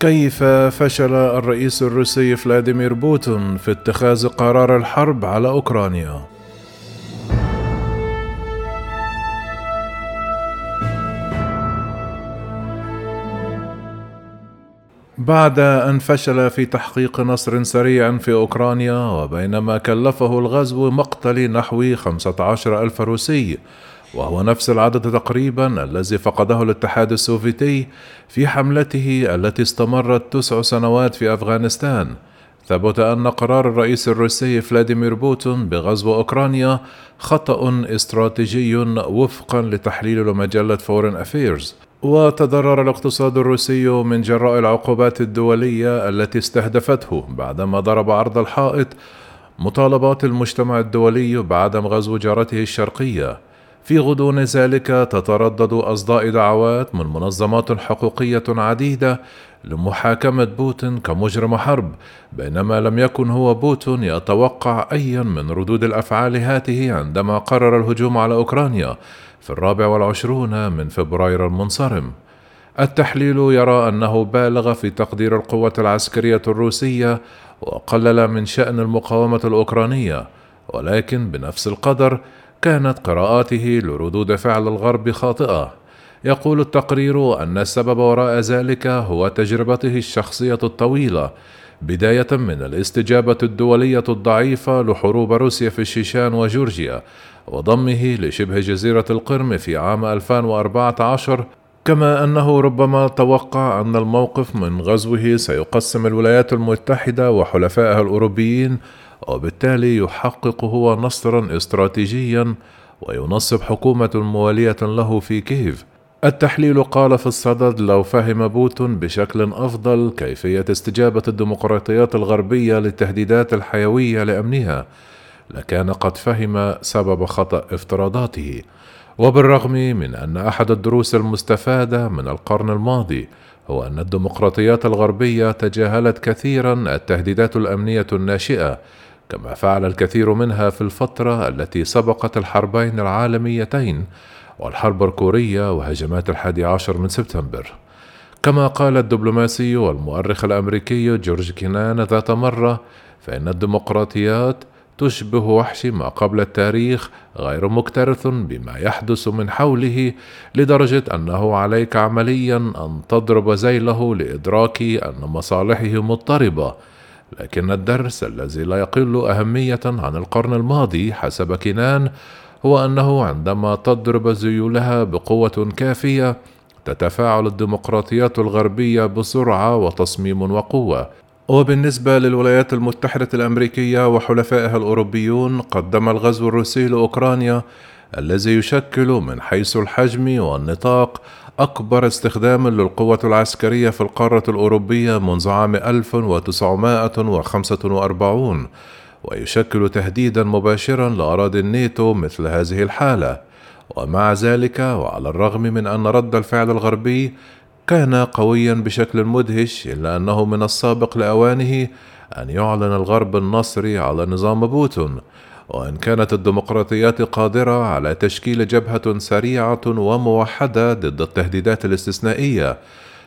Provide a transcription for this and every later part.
كيف فشل الرئيس الروسي فلاديمير بوتين في اتخاذ قرار الحرب على أوكرانيا؟ بعد أن فشل في تحقيق نصر سريع في أوكرانيا وبينما كلفه الغزو مقتل نحو خمسة عشر ألف روسي وهو نفس العدد تقريبا الذي فقده الاتحاد السوفيتي في حملته التي استمرت تسع سنوات في أفغانستان. ثبت أن قرار الرئيس الروسي فلاديمير بوتين بغزو أوكرانيا خطأ استراتيجي وفقا لتحليل مجلة Foreign Affairs وتضرر الاقتصاد الروسي من جراء العقوبات الدولية التي استهدفته بعدما ضرب عرض الحائط مطالبات المجتمع الدولي بعدم غزو جارته الشرقية. في غضون ذلك تتردد أصداء دعوات من منظمات حقوقية عديدة لمحاكمة بوتين كمجرم حرب بينما لم يكن هو بوتين يتوقع أيا من ردود الأفعال هاته عندما قرر الهجوم على أوكرانيا في الرابع والعشرون من فبراير المنصرم. التحليل يرى أنه بالغ في تقدير القوة العسكرية الروسية وقلل من شأن المقاومة الأوكرانية ولكن بنفس القدر كانت قراءاته لردود فعل الغرب خاطئة. يقول التقرير أن السبب وراء ذلك هو تجربته الشخصية الطويلة بداية من الاستجابة الدولية الضعيفة لحروب روسيا في الشيشان وجورجيا وضمه لشبه جزيرة القرم في عام 2014 كما أنه ربما توقع أن الموقف من غزوه سيقسم الولايات المتحدة وحلفائها الأوروبيين وبالتالي يحقق هو نصرا استراتيجيا وينصب حكومة موالية له في كييف. التحليل قال في الصدد لو فهم بوتون بشكل أفضل كيفية استجابة الديمقراطيات الغربية للتهديدات الحيوية لأمنها لكان قد فهم سبب خطأ افتراضاته. وبالرغم من أن أحد الدروس المستفادة من القرن الماضي هو أن الديمقراطيات الغربية تجاهلت كثيرا التهديدات الأمنية الناشئة كما فعل الكثير منها في الفترة التي سبقت الحربين العالميتين والحرب الكورية وهجمات الحادي عشر من سبتمبر. كما قال الدبلوماسي والمؤرخ الأمريكي جورج كينان ذات مرة فإن الديمقراطيات تشبه وحش ما قبل التاريخ غير مكترث بما يحدث من حوله لدرجة أنه عليك عمليا أن تضرب ذيله لإدراك أن مصالحه مضطربة لكن الدرس الذي لا يقل أهمية عن القرن الماضي حسب كنان هو أنه عندما تضرب ذيولها بقوة كافية تتفاعل الديمقراطيات الغربية بسرعة وتصميم وقوة. وبالنسبة للولايات المتحدة الأمريكية وحلفائها الأوروبيون قدم الغزو الروسي لأوكرانيا الذي يشكل من حيث الحجم والنطاق أكبر استخدام للقوة العسكرية في القارة الأوروبية منذ عام 1945 ويشكل تهديدا مباشرا لأراضي الناتو مثل هذه الحالة. ومع ذلك وعلى الرغم من أن رد الفعل الغربي كان قويا بشكل مدهش إلا أنه من السابق لأوانه أن يعلن الغرب النصر على نظام بوتون وإن كانت الديمقراطيات قادرة على تشكيل جبهة سريعة وموحدة ضد التهديدات الاستثنائية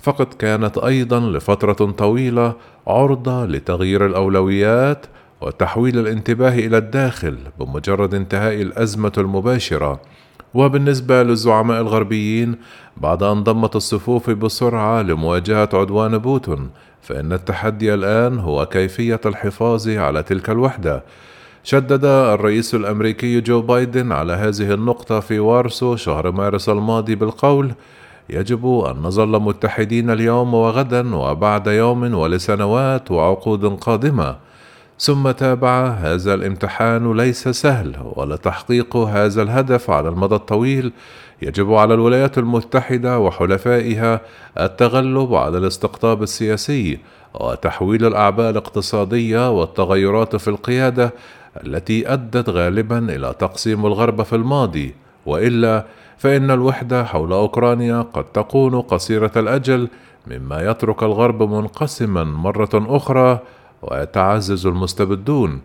فقد كانت أيضا لفترة طويلة عرضة لتغيير الأولويات وتحويل الانتباه إلى الداخل بمجرد انتهاء الأزمة المباشرة. وبالنسبة للزعماء الغربيين بعد أن ضمت الصفوف بسرعة لمواجهة عدوان بوتون فإن التحدي الآن هو كيفية الحفاظ على تلك الوحدة. شدد الرئيس الأمريكي جو بايدن على هذه النقطة في وارسو شهر مارس الماضي بالقول يجب أن نظل متحدين اليوم وغدا وبعد يوم ولسنوات وعقود قادمة. ثم تابع هذا الامتحان ليس سهل ولتحقيق هذا الهدف على المدى الطويل. يجب على الولايات المتحدة وحلفائها التغلب على الاستقطاب السياسي وتحويل الأعباء الاقتصادية والتغيرات في القيادة التي أدت غالبا إلى تقسيم الغرب في الماضي وإلا فإن الوحدة حول أوكرانيا قد تكون قصيرة الأجل مما يترك الغرب منقسما مرة أخرى ويتعزز المستبدون.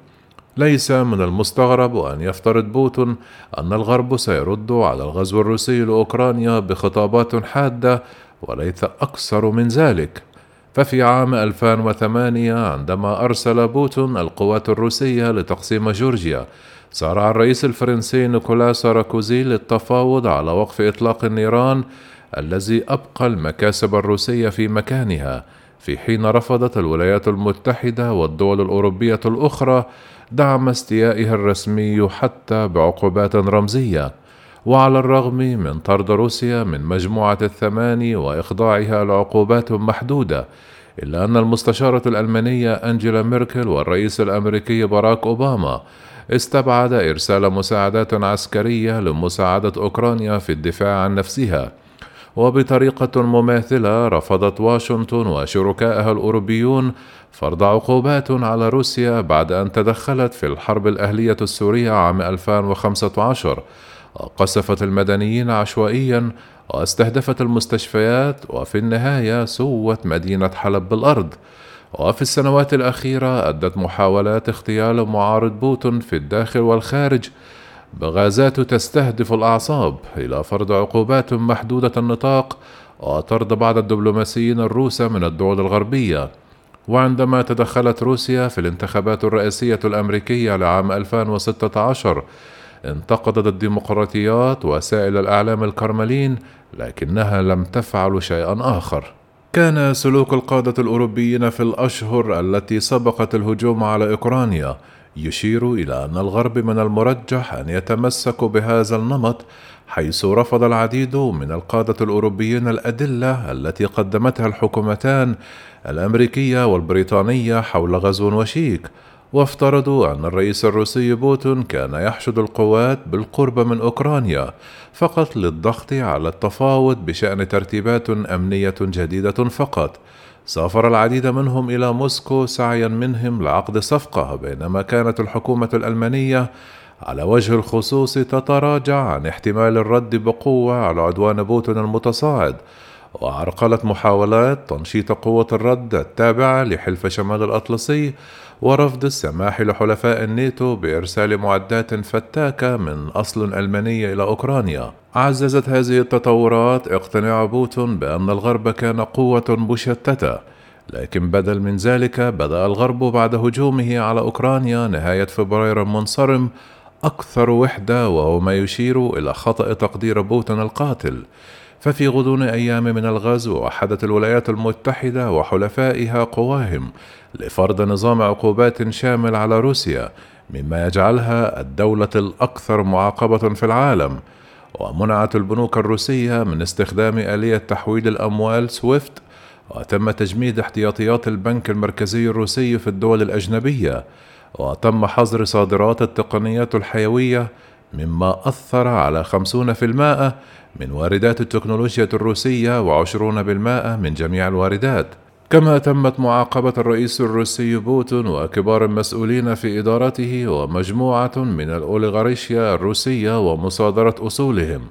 ليس من المستغرب أن يفترض بوتين أن الغرب سيرد على الغزو الروسي لأوكرانيا بخطابات حادة وليس أكثر من ذلك. ففي عام 2008 عندما أرسل بوتين القوات الروسية لتقسيم جورجيا سارع الرئيس الفرنسي نيكولا ساراكوزي للتفاوض على وقف إطلاق النيران الذي أبقى المكاسب الروسية في مكانها في حين رفضت الولايات المتحدة والدول الأوروبية الأخرى دعم استيائها الرسمي حتى بعقوبات رمزية. وعلى الرغم من طرد روسيا من مجموعة الثماني وإخضاعها لعقوبات محدودة إلا أن المستشارة الألمانية أنجيلا ميركل والرئيس الأمريكي باراك أوباما استبعد إرسال مساعدات عسكرية لمساعدة أوكرانيا في الدفاع عن نفسها. وبطريقة مماثلة رفضت واشنطن وشركائها الأوروبيون فرض عقوبات على روسيا بعد أن تدخلت في الحرب الأهلية السورية عام 2015 وقصفت المدنيين عشوائيا واستهدفت المستشفيات وفي النهاية سوت مدينة حلب بالأرض. وفي السنوات الأخيرة أدت محاولات اغتيال معارض بوتون في الداخل والخارج. بغازات تستهدف الأعصاب إلى فرض عقوبات محدودة النطاق وطرد بعض الدبلوماسيين الروس من الدول الغربية. وعندما تدخلت روسيا في الانتخابات الرئاسية الأمريكية لعام 2016 انتقدت الديمقراطيات وسائل الإعلام الكرملين لكنها لم تفعل شيئا آخر. كان سلوك القادة الأوروبيين في الأشهر التي سبقت الهجوم على أوكرانيا يشير إلى أن الغرب من المرجح أن يتمسك بهذا النمط حيث رفض العديد من القادة الأوروبيين الأدلة التي قدمتها الحكومتان الأمريكية والبريطانية حول غزو وشيك وافترضوا أن الرئيس الروسي بوتون كان يحشد القوات بالقرب من أوكرانيا فقط للضغط على التفاوض بشأن ترتيبات أمنية جديدة فقط. سافر العديد منهم إلى موسكو سعيا منهم لعقد صفقة بينما كانت الحكومة الألمانية على وجه الخصوص تتراجع عن احتمال الرد بقوة على عدوان بوتين المتصاعد وعرقلت محاولات تنشيط قوة الرد التابعة لحلف شمال الأطلسي ورفض السماح لحلفاء الناتو بإرسال معدات فتاكة من أصل ألماني إلى أوكرانيا. عززت هذه التطورات اقتناع بوتين بأن الغرب كان قوة مشتتة لكن بدل من ذلك بدأ الغرب بعد هجومه على أوكرانيا نهاية فبراير المنصرم أكثر وحدة وهو ما يشير إلى خطأ تقدير بوتين القاتل. ففي غضون أيام من الغزو وحدت الولايات المتحدة وحلفائها قواهم لفرض نظام عقوبات شامل على روسيا مما يجعلها الدولة الأكثر معاقبة في العالم. ومنعت البنوك الروسية من استخدام آلية تحويل الأموال سويفت وتم تجميد احتياطيات البنك المركزي الروسي في الدول الأجنبية. وتم حظر صادرات التقنيات الحيوية مما أثر على 50% من واردات التكنولوجيا الروسية وعشرون بالمائة من جميع الواردات. كما تمت معاقبة الرئيس الروسي بوتون وكبار المسؤولين في إدارته ومجموعة من الأوليغارشيا الروسية ومصادرة أصولهم.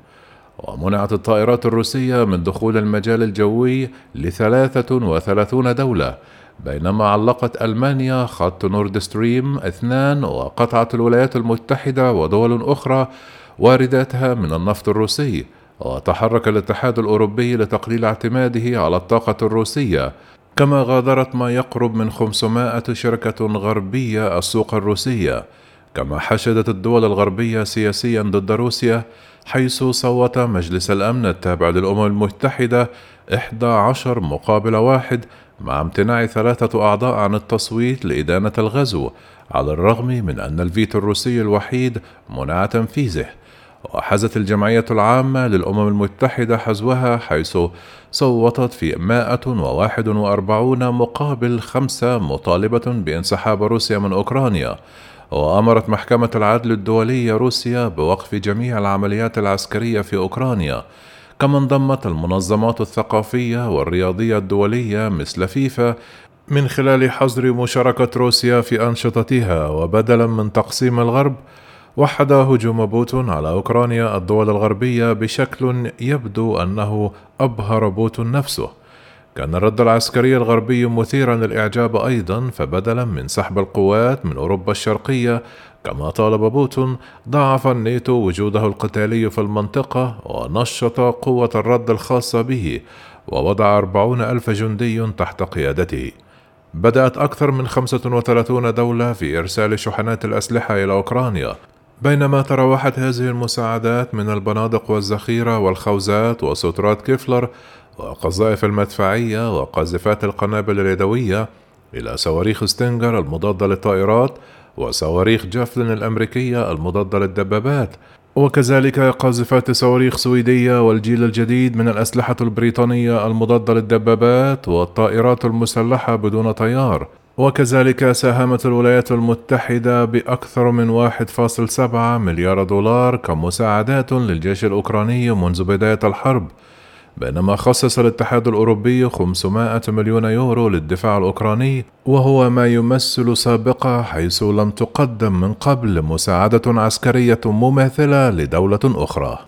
ومنعت الطائرات الروسية من دخول المجال الجوي لثلاثة وثلاثون دولة بينما علقت ألمانيا خط نورد ستريم اثنان وقطعت الولايات المتحدة ودول أخرى وارداتها من النفط الروسي وتحرك الاتحاد الأوروبي لتقليل اعتماده على الطاقة الروسية. كما غادرت ما يقرب من 500 شركة غربية السوق الروسية كما حشدت الدول الغربية سياسيا ضد روسيا حيث صوت مجلس الأمن التابع للأمم المتحدة 11 مقابل واحد مع امتناع ثلاثة أعضاء عن التصويت لإدانة الغزو على الرغم من أن الفيتو الروسي الوحيد منع تنفيذه وحازت الجمعية العامة للأمم المتحدة حزوها حيث صوتت في 141 مقابل خمسة مطالبة بانسحاب روسيا من أوكرانيا. وأمرت محكمة العدل الدولية روسيا بوقف جميع العمليات العسكرية في أوكرانيا. كما انضمت المنظمات الثقافية والرياضية الدولية مثل فيفا من خلال حظر مشاركة روسيا في أنشطتها وبدلا من تقسيم الغرب وحد هجوم بوتين على أوكرانيا الدول الغربية بشكل يبدو أنه أبهر بوتين نفسه. كان الرد العسكري الغربي مثيرا للإعجاب أيضا فبدلا من سحب القوات من أوروبا الشرقية كما طالب بوتين ضاعف الناتو وجوده القتالي في المنطقة ونشط قوة الرد الخاصة به ووضع أربعون ألف جندي تحت قيادته. بدأت أكثر من 35 دولة في إرسال شحنات الأسلحة إلى أوكرانيا بينما تراوحت هذه المساعدات من البنادق والذخيرة والخوذات وسترات كيفلر وقذائف المدفعية وقاذفات القنابل اليدوية إلى صواريخ ستينجر المضادة للطائرات وصواريخ جافلين الأمريكية المضادة للدبابات وكذلك قاذفات صواريخ سويدية والجيل الجديد من الأسلحة البريطانية المضادة للدبابات والطائرات المسلحة بدون طيار وكذلك ساهمت الولايات المتحدة بأكثر من 1.7 مليار دولار كمساعدات للجيش الأوكراني منذ بداية الحرب. بينما خصص الاتحاد الأوروبي 500 مليون يورو للدفاع الأوكراني وهو ما يمثل سابقة حيث لم تقدم من قبل مساعدة عسكرية مماثلة لدولة أخرى.